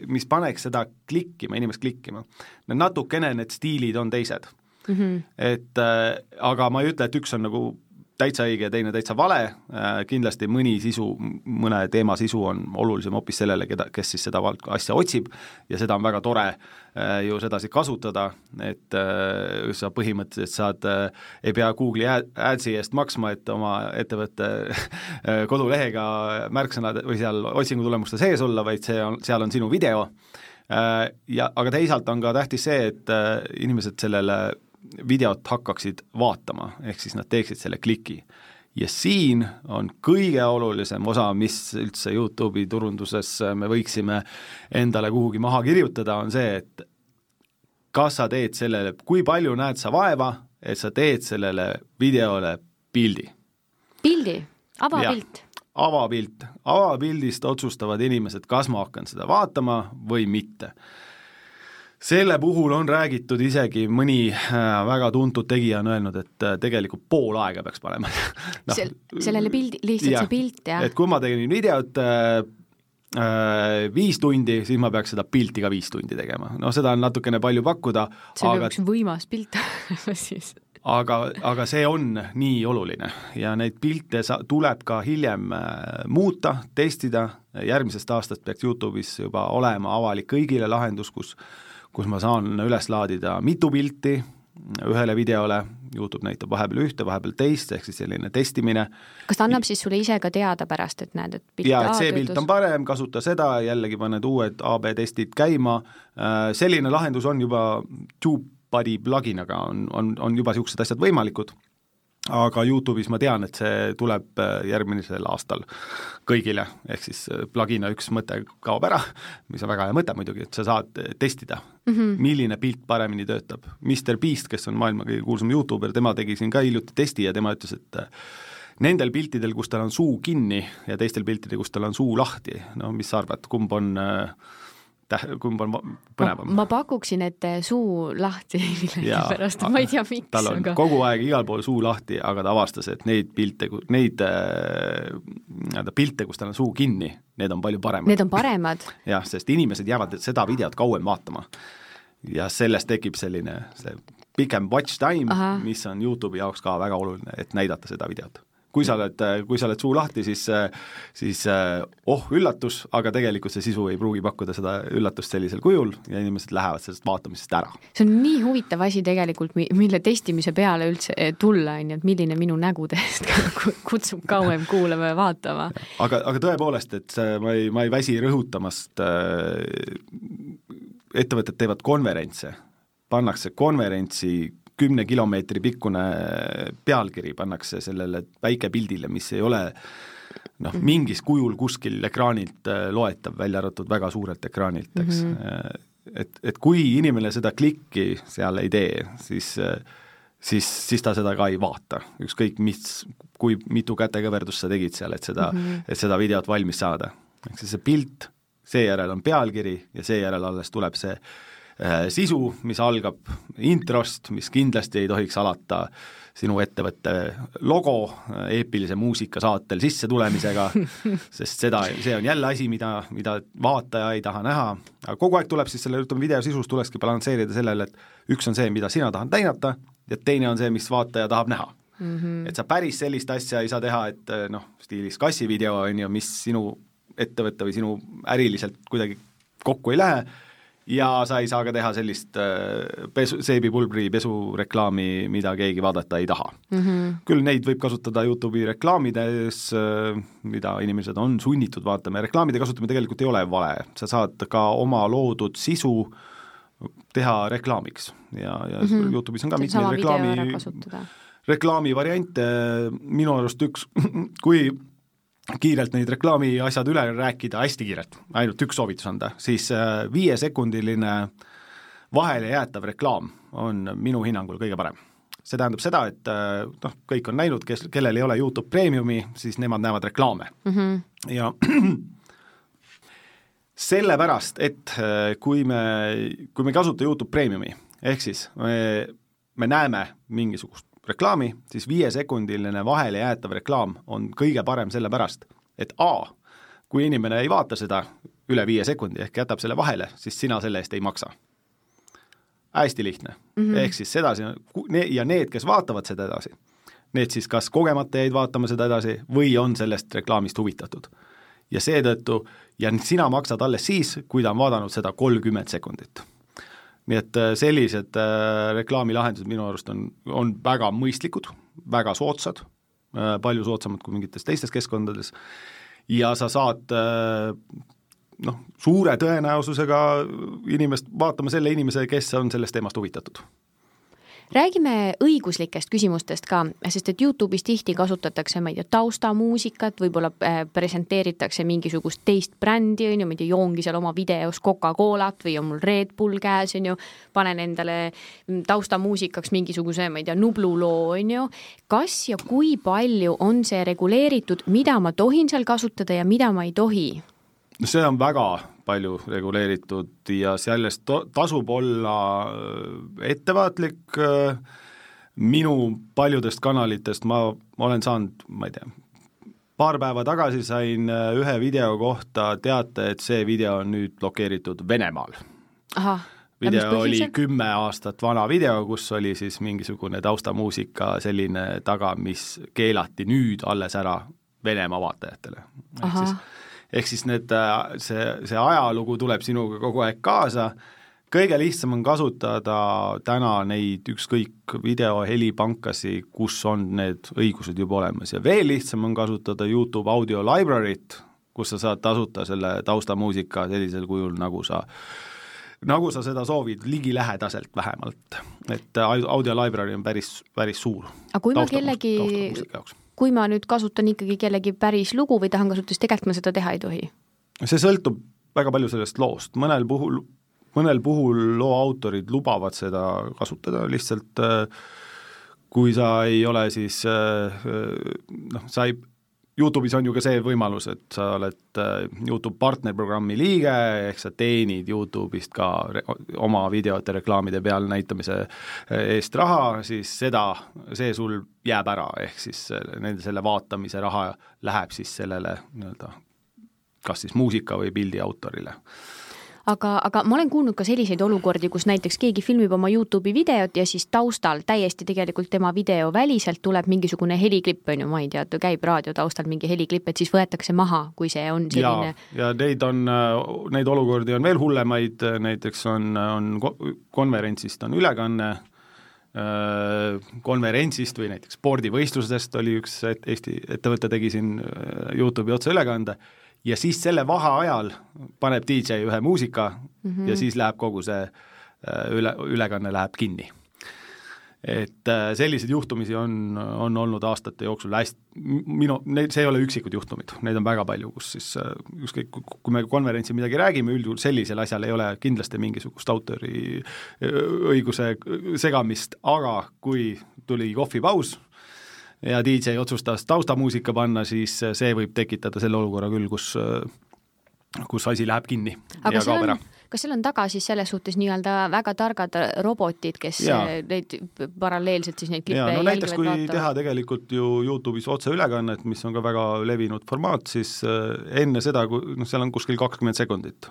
mis paneks seda klikkima, inimest klikkima. natukene need stiilid on teised mm. -hmm. et äh, aga ma ei ütle, et üks on nagu täitsa õige ja teine täitsa vale, äh, kindlasti mõni sisu, mõne teema sisu on olulisem hoopis sellele, keda, kes siis seda vald-, asja otsib. Ja seda on väga tore äh, ju sedasi kasutada, et äh, sa põhimõtteliselt saad, ei pea Google'i Adsi eest maksma, et oma ettevõtte kodulehega märksõnad või seal otsingutulemuste sees olla, vaid see on, seal on sinu video, ja aga teisalt on ka tähtis see, et inimesed sellele videot hakkaksid vaatama, ehk siis nad teeksid selle kliki. ja siin on kõige olulisem osa, mis üldse YouTube'i turunduses me võiksime endale kuhugi maha kirjutada, on see, et kas sa teed sellele, kui palju näed sa vaeva, et sa teed sellele videole pildi. pildi, avapilt? avapilt, avapildist otsustavad inimesed, kas ma hakkan seda vaatama või mitte selle puhul on räägitud isegi, mõni äh, väga tuntud tegija on öelnud, et äh, tegelikult pool aega peaks panema. No, Sel, sellele pildi, lihtsalt jah, see pilt, jah? et kui ma tegin videot äh, äh, viis tundi, siis ma peaks seda pilti ka viis tundi tegema, noh, seda on natukene palju pakkuda. see aga... peab üks võimas pilt siis. aga, aga see on nii oluline. Ja neid pilte sa-, tuleb ka hiljem muuta, testida, järgmisest aastast peaks Youtube'is juba olema avalik kõigile lahendus, kus kus ma saan üles laadida mitu pilti ühele videole, Youtube näitab vahepeal ühte, vahepeal teist, ehk siis selline testimine. kas ta annab siis sulle ise ka teada pärast, et näed, et pilt jaa, et see pilt on parem, kasuta seda, jällegi paned uued AB testid käima, äh, selline lahendus on juba TubeBuddy pluginaga on, on, on juba niisugused asjad võimalikud aga Youtube'is ma tean, et see tuleb äh, järgmisel aastal kõigile, ehk siis äh, plugina üks mõte kaob ära, mis on väga hea mõte muidugi, et sa saad äh, testida mm, -hmm. milline pilt paremini töötab. Mr Beast, kes on maailma kõige kuulsam Youtuber, tema tegi siin ka hiljuti testi ja tema ütles, et nendel piltidel, kus tal on suu kinni ja teistel piltidel, kus tal on suu lahti, no mis sa arvad, kumb on äh, täh-, kumb on põnevam? ma pakuksin, et suu lahti millegipärast, ma ei tea, miks. tal on aga... kogu aeg igal pool suu lahti, aga ta avastas, et neid pilte, neid äh, nii-öelda pilte, kus tal on suu kinni, need on palju paremad. Need on paremad? jah, sest inimesed jäävad seda videot kauem vaatama. ja sellest tekib selline, see pikem watch time, mis on YouTube'i jaoks ka väga oluline, et näidata seda videot kui sa oled, kui sa oled suu lahti, siis, siis oh üllatus, aga tegelikult see sisu ei pruugi pakkuda seda üllatust sellisel kujul ja inimesed lähevad sellest vaatamisest ära. see on nii huvitav asi tegelikult, mille testimise peale üldse tulla, on ju, et milline minu nägudest kutsub kauem kuulama ja vaatama. aga, aga tõepoolest, et ma ei, ma ei väsi rõhutamast, ettevõtted teevad konverentse, pannakse konverentsi kümne kilomeetri pikkune pealkiri pannakse sellele väikepildile, mis ei ole noh, mhm. mingis kujul kuskil ekraanilt äh, loetav, välja arvatud väga suurelt ekraanilt, eks mm. -hmm. et, et kui inimene seda klikki seal ei tee, siis siis, siis ta seda ka ei vaata, ükskõik mis, kui mitu kätekõverdust sa tegid seal, et seda mm, -hmm. et seda videot valmis saada. ehk siis see pilt, seejärel on pealkiri ja seejärel alles tuleb see äh, sisu, mis algab introst, mis kindlasti ei tohiks alata äh, sinu ettevõtte logo eepilise muusika saatel sissetulemisega, sest seda, see on jälle asi, mida, mida vaataja ei taha näha, aga kogu aeg tuleb siis selle, ütleme, video sisus tulekski balansseerida sellele, et üks on see, mida sina tahad näidata, ja teine on see, mis vaataja tahab näha mm. -hmm. et sa päris sellist asja ei saa teha, et noh, stiilis kassivideo, on ju, mis sinu ettevõtte või sinu äriliselt kuidagi kokku ei lähe, ja sa ei saa ka teha sellist äh, pesu, seebipulbri pesureklaami, mida keegi vaadata ei taha mm. -hmm. küll neid võib kasutada YouTube'i reklaamides, äh, mida inimesed on sunnitud vaatama ja reklaamide kasutamine tegelikult ei ole vale, sa saad ka oma loodud sisu teha reklaamiks ja, ja mm -hmm. YouTube'is on ka mitmeid reklaami, reklaamivariante, minu arust üks, kui kiirelt neid reklaamiasjad üle rääkida, hästi kiirelt, ainult üks soovitus anda, siis äh, viiesekundiline vahele jäetav reklaam on minu hinnangul kõige parem. see tähendab seda, et äh, noh, kõik on näinud, kes, kellel ei ole YouTube Premiumi, siis nemad näevad reklaame mm. -hmm. ja sellepärast, et äh, kui me, kui me ei kasuta YouTube Premiumi, ehk siis me, me näeme mingisugust reklaami, siis viiesekundiline vahele jäetav reklaam on kõige parem sellepärast, et A, kui inimene ei vaata seda üle viie sekundi ehk jätab selle vahele, siis sina selle eest ei maksa. hästi lihtne mm, -hmm. ehk siis sedasi ja need, kes vaatavad seda edasi, need siis kas kogemata jäid vaatama seda edasi või on sellest reklaamist huvitatud. ja seetõttu, ja sina maksad alles siis, kui ta on vaadanud seda kolmkümmend sekundit nii et äh, sellised äh, reklaamilahendused minu arust on, on väga mõistlikud, väga soodsad, äh, palju soodsamad kui mingites teistes keskkondades. Ja sa saad noh, suure tõenäosusega inimest, vaatama selle inimese, kes on sellest teemast huvitatud räägime õiguslikest küsimustest ka, sest et Youtube'is tihti kasutatakse, ma ei tea, taustamuusikat, võib-olla äh, presenteeritakse mingisugust teist brändi, on ju, ma ei tea, joongi seal oma videos Coca-Colat või on mul Red Bull käes, on ju, panen endale taustamuusikaks mingisuguse, ma ei tea, Nublu loo, on ju. kas ja kui palju on see reguleeritud, mida ma tohin seal kasutada ja mida ma ei tohi? no see on väga palju reguleeritud ja sellest tasub olla äh, ettevaatlik, äh, minu paljudest kanalitest ma, ma olen saanud, ma ei tea, paar päeva tagasi sain äh, ühe video kohta teate, et see video on nüüd blokeeritud Venemaal. video oli kümme aastat vana video, kus oli siis mingisugune taustamuusika selline taga, mis keelati nüüd alles ära Venemaa vaatajatele. ehk siis ehk siis need, äh, see, see ajalugu tuleb sinuga kogu aeg kaasa, kõige lihtsam on kasutada täna neid ükskõik video, helipankasi, kus on need õigused juba olemas ja veel lihtsam on kasutada Youtube audio library't, kus sa saad tasuta selle taustamuusika sellisel kujul, nagu sa nagu sa seda soovid, ligilähedaselt vähemalt. et audio library on päris, päris suur. aga kui ma kellegi kui ma nüüd kasutan ikkagi kellegi päris lugu või tahan kasutada, siis tegelikult ma seda teha ei tohi? see sõltub väga palju sellest loost, mõnel puhul, mõnel puhul loo autorid lubavad seda kasutada, lihtsalt äh, kui sa ei ole siis äh, noh, sa ei Youtube'is on ju ka see võimalus, et sa oled äh, Youtube partnerprogrammi liige, ehk sa teenid Youtube'ist ka oma videote reklaamide peal näitamise äh, eest raha, siis seda, see sul jääb ära, ehk siis äh, nende selle vaatamise raha läheb siis sellele nii-öelda kas siis muusika või pildi autorile aga, aga ma olen kuulnud ka selliseid olukordi, kus näiteks keegi filmib oma Youtube'i videot ja siis taustal täiesti tegelikult tema video väliselt tuleb mingisugune heliklipp, on ju, ma ei tea, käib raadio taustal mingi heliklipp, et siis võetakse maha, kui see on selline. ja neid on, neid olukordi on veel hullemaid, näiteks on, on konverentsist on ülekanne konverentsist või näiteks spordivõistlusest oli üks Eesti ettevõte tegi siin Youtube'i otseülekande ja siis selle vaheajal paneb DJ ühe muusika mm -hmm. ja siis läheb kogu see äh, üle, ülekanne läheb kinni. et äh, selliseid juhtumisi on, on olnud aastate jooksul hästi, minu, need, see ei ole üksikud juhtumid, neid on väga palju, kus siis äh, ükskõik, kui me konverentsil midagi räägime, üldjuhul sellisel asjal ei ole kindlasti mingisugust autori õiguse segamist, aga kui tuli kohvipaus ja DJ otsustas taustamuusika panna, siis see võib tekitada selle olukorra küll, kus kus asi läheb kinni aga ja kaob ära kas seal on taga siis selles suhtes nii-öelda väga targad robotid, kes ja. neid paralleelselt siis neid klippe no näiteks kui vaatavad. teha tegelikult ju Youtube'is otseülekannet, mis on ka väga levinud formaat, siis äh, enne seda, kui noh, seal on kuskil kakskümmend sekundit.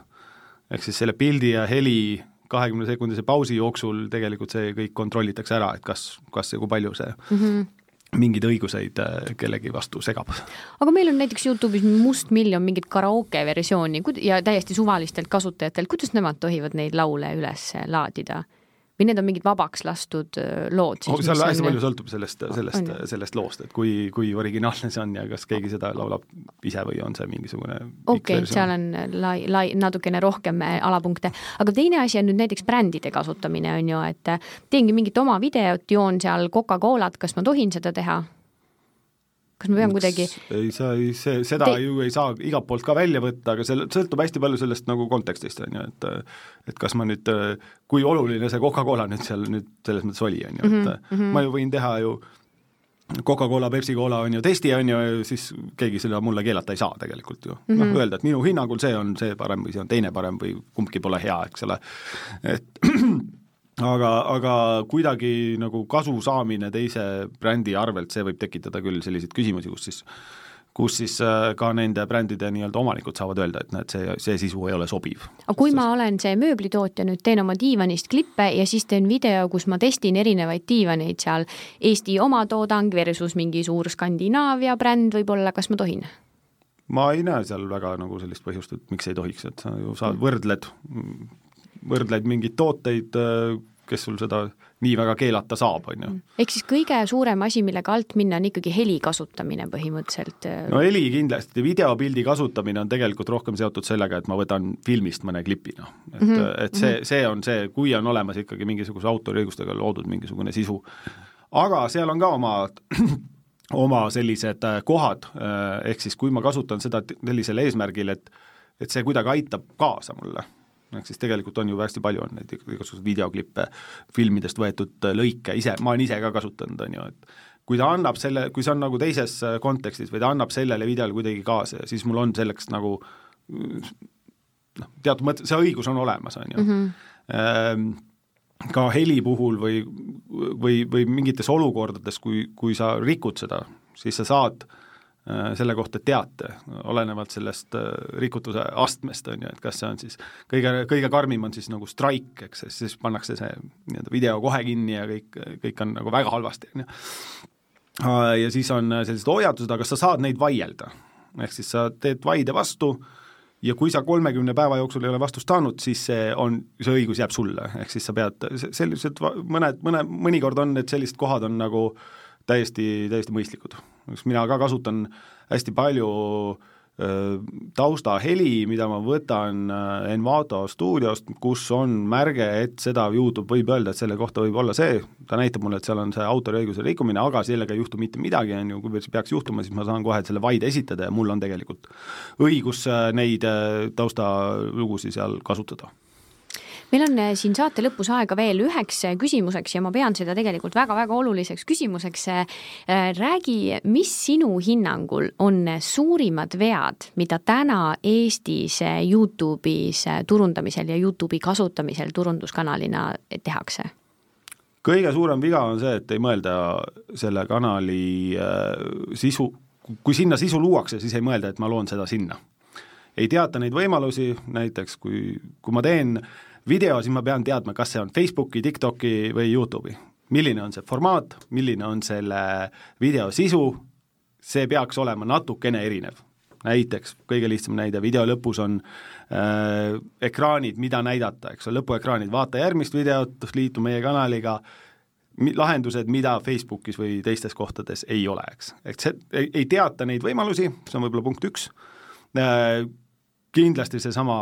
ehk siis selle pildi ja heli kahekümne sekundise pausi jooksul tegelikult see kõik kontrollitakse ära, et kas, kas ja kui palju see mm -hmm mingeid õiguseid äh, kellegi vastu segab. aga meil on näiteks Youtube'is mustmiljon mingit karaoke versiooni ja täiesti suvalistelt kasutajatelt, kuidas nemad tohivad neid laule üles laadida? Või need on mingid vabaks lastud äh, lood siis oh,? seal hästi on... palju sõltub sellest, sellest, sellest loost, et kui, kui originaalne see on ja kas keegi seda laulab ise või on see mingisugune okei okay,, seal on lai, lai, natukene rohkem äh, alapunkte, aga teine asi on nüüd näiteks brändide kasutamine, on ju, et äh, teengi mingit oma videot, joon seal Coca-Colat, kas ma tohin seda teha? Kas ma pean kuidagi ei saa, ei see, seda Te... ju ei saa igalt poolt ka välja võtta, aga see sõltub hästi palju sellest nagu kontekstist, on ju, et et kas ma nüüd, kui oluline see Coca-Cola nüüd seal nüüd selles mõttes oli, on ju, et mm -hmm. ma ju võin teha ju Coca-Cola, Pepsi-Cola on ju testi, on ju, siis keegi seda mulle keelata ei saa tegelikult ju mm. -hmm. noh, öelda, et minu hinnangul see on see parem või see on teine parem või kumbki pole hea, eks ole, et aga, aga kuidagi nagu kasu saamine teise brändi arvelt, see võib tekitada küll selliseid küsimusi, kus siis kus siis äh, ka nende brändide nii-öelda omanikud saavad öelda, et näed, see, see sisu ei ole sobiv. aga kui ma olen see mööblitootja, nüüd teen oma diivanist klippe ja siis teen video, kus ma testin erinevaid diivaneid seal, Eesti omatoodang versus mingi suur Skandinaavia bränd võib-olla, kas ma tohin? ma ei näe seal väga nagu sellist põhjust, et miks ei tohiks, et sa ju saad, võrdled võrdled mingeid tooteid, äh, kes sul seda nii väga keelata saab, on ju. Mm. ehk siis kõige suurem asi, millega alt minna, on ikkagi heli kasutamine põhimõtteliselt? Äh, no heli kindlasti, videopildi kasutamine on tegelikult rohkem seotud sellega, et ma võtan filmist mõne klipi, noh. et mm, -hmm. et see, mhm. see on see, kui on olemas ikkagi mingisuguse autoriõigustega loodud mingisugune sisu. aga seal on ka oma oma sellised kohad, ehk siis kui ma kasutan seda sellisel eesmärgil, et et see kuidagi aitab kaasa mulle ehk siis tegelikult on ju hästi palju on neid igasuguseid videoklippe, filmidest võetud lõike, ise, ma olen ise ka kasutanud, on ju, et kui ta annab selle, kui see on nagu teises kontekstis või ta annab sellele videole kuidagi kaasa, siis mul on selleks nagu noh, teatud mõttes see õigus on olemas, on ju mm. -hmm. Ka heli puhul või, või, või mingites olukordades, kui, kui sa rikud seda, siis sa saad äh, Äh, selle kohta teate, olenevalt sellest äh, rikutuse astmest, on ju, et kas see on siis kõige, kõige karmim on siis nagu straik, eks, siis pannakse see nii-öelda video kohe kinni ja kõik, kõik on nagu väga halvasti, on ju. Äh, ja siis on sellised hoiatused, aga sa saad neid vaielda. ehk siis sa teed vaide vastu ja kui sa kolmekümne päeva jooksul ei ole vastust saanud, siis see on, see õigus jääb sulle, ehk siis sa pead, sellised mõned, mõne, mõnikord on need sellised kohad on nagu täiesti, täiesti mõistlikud. Eks mina ka kasutan hästi palju taustaheli, mida ma võtan Envato stuudiost, kus on märge, et seda Youtube võib öelda, et selle kohta võib olla see, ta näitab mulle, et seal on see autoriõiguse rikkumine, aga sellega ei juhtu mitte midagi, on ju, kui peaks juhtuma, siis ma saan kohe selle vaide esitada ja mul on tegelikult õigus neid taustalugusid seal kasutada meil on äh, siin saate lõpus aega veel üheks äh, küsimuseks ja ma pean seda tegelikult väga-väga oluliseks küsimuseks. Äh, räägi, mis sinu hinnangul on suurimad vead, mida täna Eestis Youtube'is turundamisel ja Youtube'i kasutamisel turunduskanalina tehakse? kõige suurem viga on see, et ei mõelda selle kanali sisu, kui sinna sisu luuakse, siis ei mõelda, et ma loon seda sinna ei teata neid võimalusi, näiteks kui, kui ma teen video, siis ma pean teadma, kas see on Facebooki, TikToki või Youtube'i. milline on see formaat, milline on selle video sisu, see peaks olema natukene erinev. näiteks, kõige lihtsam näide, video lõpus on äh, ekraanid, mida näidata, eks ole, lõpuekraanid, vaata järgmist videot, liitu meie kanaliga, lahendused, mida Facebookis või teistes kohtades ei ole, eks. et see, ei teata neid võimalusi, see on võib-olla punkt üks, äh, kindlasti seesama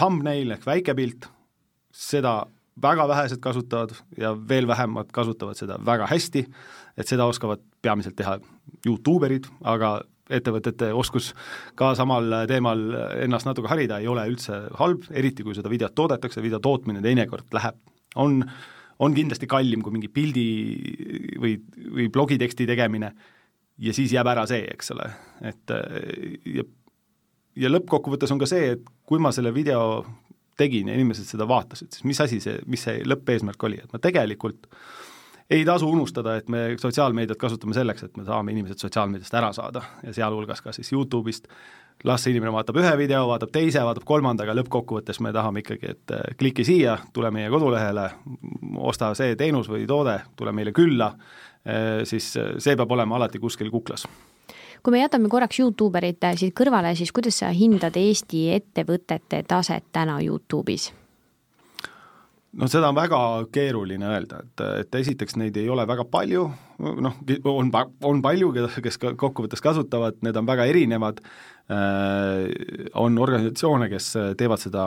thumbnail ehk väikepilt, seda väga vähesed kasutavad ja veel vähemad kasutavad seda väga hästi, et seda oskavad peamiselt teha Youtuberid, aga ettevõtete oskus ka samal teemal ennast natuke harida ei ole üldse halb, eriti kui seda videot toodetakse, video tootmine teinekord läheb, on, on kindlasti kallim kui mingi pildi või, või blogiteksti tegemine ja siis jääb ära see, eks ole, et ja, ja lõppkokkuvõttes on ka see, et kui ma selle video tegin ja inimesed seda vaatasid, siis mis asi see, mis see lõppeesmärk oli, et ma tegelikult ei tasu unustada, et me sotsiaalmeediat kasutame selleks, et me saame inimesed sotsiaalmeediast ära saada. Ja sealhulgas ka siis YouTube'ist, las see inimene vaatab ühe video, vaatab teise, vaatab kolmanda, aga lõppkokkuvõttes me tahame ikkagi, et äh, kliki siia, tule meie kodulehele, osta see teenus või toode, tule meile külla, äh, siis äh, see peab olema alati kuskil kuklas kui me jätame korraks Youtube erid siit kõrvale, siis kuidas sa hindad Eesti ettevõtete taset täna Youtube'is? no seda on väga keeruline öelda, et, et esiteks neid ei ole väga palju, noh, on, on palju, kes kokkuvõttes kasutavad, need on väga erinevad, on organisatsioone, kes teevad seda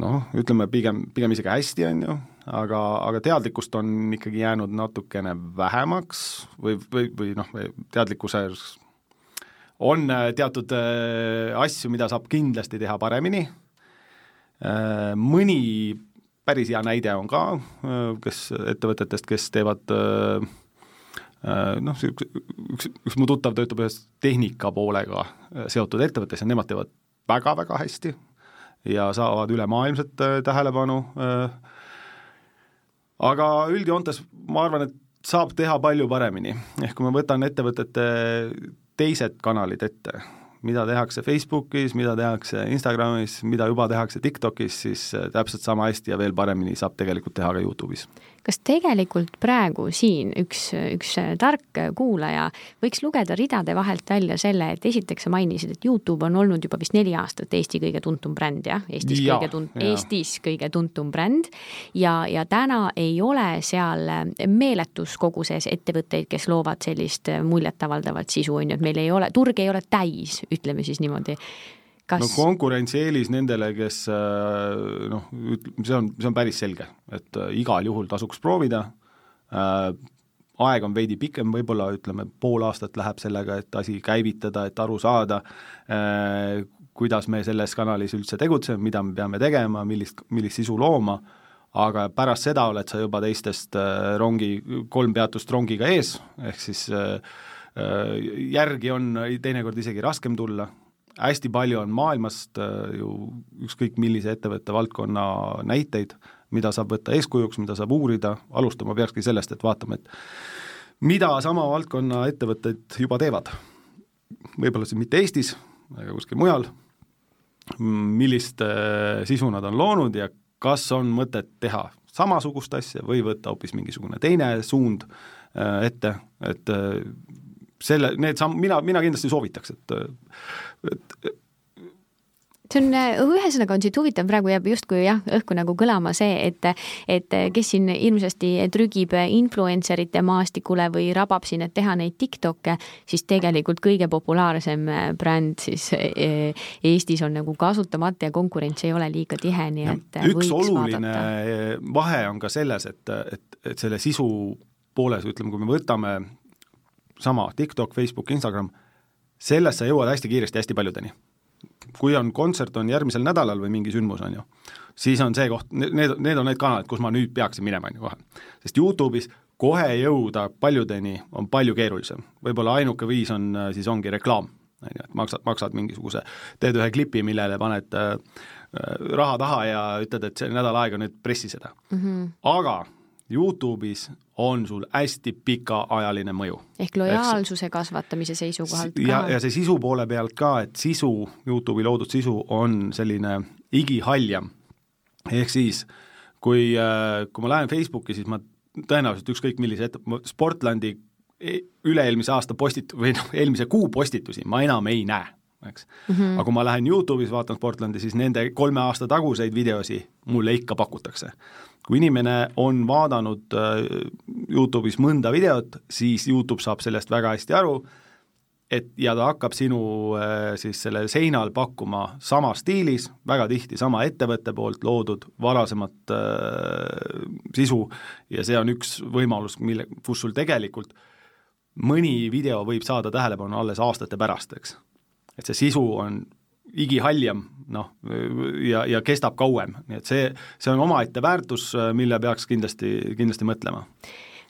noh, ütleme pigem, pigem isegi hästi, on ju, aga, aga teadlikkust on ikkagi jäänud natukene vähemaks või, või, või noh, teadlikkuses on teatud asju, mida saab kindlasti teha paremini. Äh, mõni päris hea näide on ka, äh, kes ettevõtetest, kes teevad äh, noh, üks, üks mu tuttav töötab ühes tehnika poolega seotud ettevõttes ja nemad teevad väga-väga hästi ja saavad ülemaailmset tähelepanu, aga üldjoontes ma arvan, et saab teha palju paremini, ehk kui ma võtan ettevõtete teised kanalid ette, mida tehakse Facebookis, mida tehakse Instagramis, mida juba tehakse TikTokis, siis äh, täpselt sama hästi ja veel paremini saab tegelikult teha ka Youtube'is kas tegelikult praegu siin üks, üks tark kuulaja võiks lugeda ridade vahelt välja selle, et esiteks sa mainisid, et Youtube on olnud juba vist neli aastat Eesti kõige tuntum bränd, jah? Eestis ja, kõige tunt-, Eestis kõige tuntum bränd. Ja, ja täna ei ole seal meeletus koguses ettevõtteid, kes loovad sellist muljetavaldavat sisu, on ju, et meil ei ole, turg ei ole täis, ütleme siis niimoodi kas no konkurentsieelis nendele, kes äh, noh, see on, see on päris selge, et äh, igal juhul tasuks proovida, äh, aeg on veidi pikem, võib-olla ütleme, pool aastat läheb sellega, et asi käivitada, et aru saada, kuidas me selles kanalis üldse tegutseme, mida me peame tegema, millist, millist sisu looma, aga pärast seda oled sa juba teistest rongi, kolm peatust rongiga ees, ehk siis järgi on teinekord isegi raskem tulla, hästi palju on maailmast äh, ju ükskõik millise ettevõtte valdkonna näiteid, mida saab võtta eeskujuks, mida saab uurida, alustama peakski sellest, et vaatame, et mida sama valdkonna ettevõtted juba teevad. võib-olla see mitte Eestis, aga kuskil mujal, millist äh, sisu nad on loonud ja kas on mõtet teha samasugust asja või võtta hoopis mingisugune teine suund äh, ette, et selle, need samm, mina, mina kindlasti soovitaks, et, et see on, ühesõnaga on siit huvitav, praegu jääb justkui jah, õhku nagu kõlama see, et, et kes siin hirmsasti trügib influencerite maastikule või rabab siin, et teha neid TikTok'e, siis tegelikult kõige populaarsem bränd siis Eestis on nagu kasutamata ja konkurents ei ole liiga tihe, nii et üks oluline vaadata. vahe on ka selles, et, et, et selle sisu pooles, ütleme, kui me võtame sama TikTok, Facebook, Instagram, sellest sa jõuad hästi kiiresti hästi paljudeni. kui on kontsert, on järgmisel nädalal või mingi sündmus, on ju, siis on see koht, need, need on need kanalid, kus ma nüüd peaksin minema, on ju, kohe. sest YouTube'is kohe jõuda paljudeni on palju keerulisem. võib-olla ainuke viis on, siis ongi reklaam, on ju, et maksad, maksad mingisuguse, teed ühe klipi, millele paned äh, äh raha taha ja ütled, et see nädal aega nüüd pressi seda mm. -hmm. aga Youtube'is on sul hästi pikaajaline mõju. ehk lojaalsuse kasvatamise seisukohalt ka. ja, ja see sisu poole pealt ka, et sisu, Youtube'i loodud sisu on selline igihaljam. ehk siis, kui, äh, kui ma lähen Facebooki, siis ma tõenäoliselt ükskõik millise ette, Sportlandi e-, üle-eelmise aasta postit- või noh, eelmise kuu postitusi ma enam ei näe, eks mm. -hmm. aga kui ma lähen Youtube'is vaatan Sportlandi, siis nende kolme aasta taguseid videosi mulle ikka pakutakse kui inimene on vaadanud äh, Youtube'is mõnda videot, siis Youtube saab sellest väga hästi aru, et ja ta hakkab sinu siis sellel seinal pakkuma sama stiilis, väga tihti sama ettevõtte poolt loodud varasemat äh, sisu ja see on üks võimalus, mille, kus sul tegelikult mõni video võib saada tähelepanu alles aastate pärast, eks. Et see sisu on igihaljam, noh, ja, ja kestab kauem, nii et see, see on omaette väärtus, mille peaks kindlasti, kindlasti mõtlema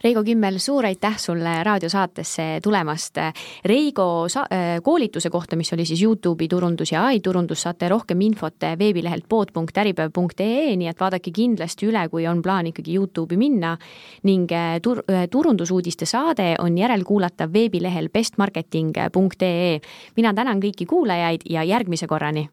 Reigo Kimmel, suur aitäh sulle raadiosaatesse tulemast. Reigo sa-, äh, koolituse kohta, mis oli siis Youtube'i turundus ja ai turundus, saate rohkem infot veebilehelt pood.äripäev.ee, nii et vaadake kindlasti üle, kui on plaan ikkagi Youtube'i minna. ning äh, tur-, äh, turundusuudiste saade on järelkuulatav veebilehel bestmarketing.ee. mina tänan kõiki kuulajaid ja järgmise korrani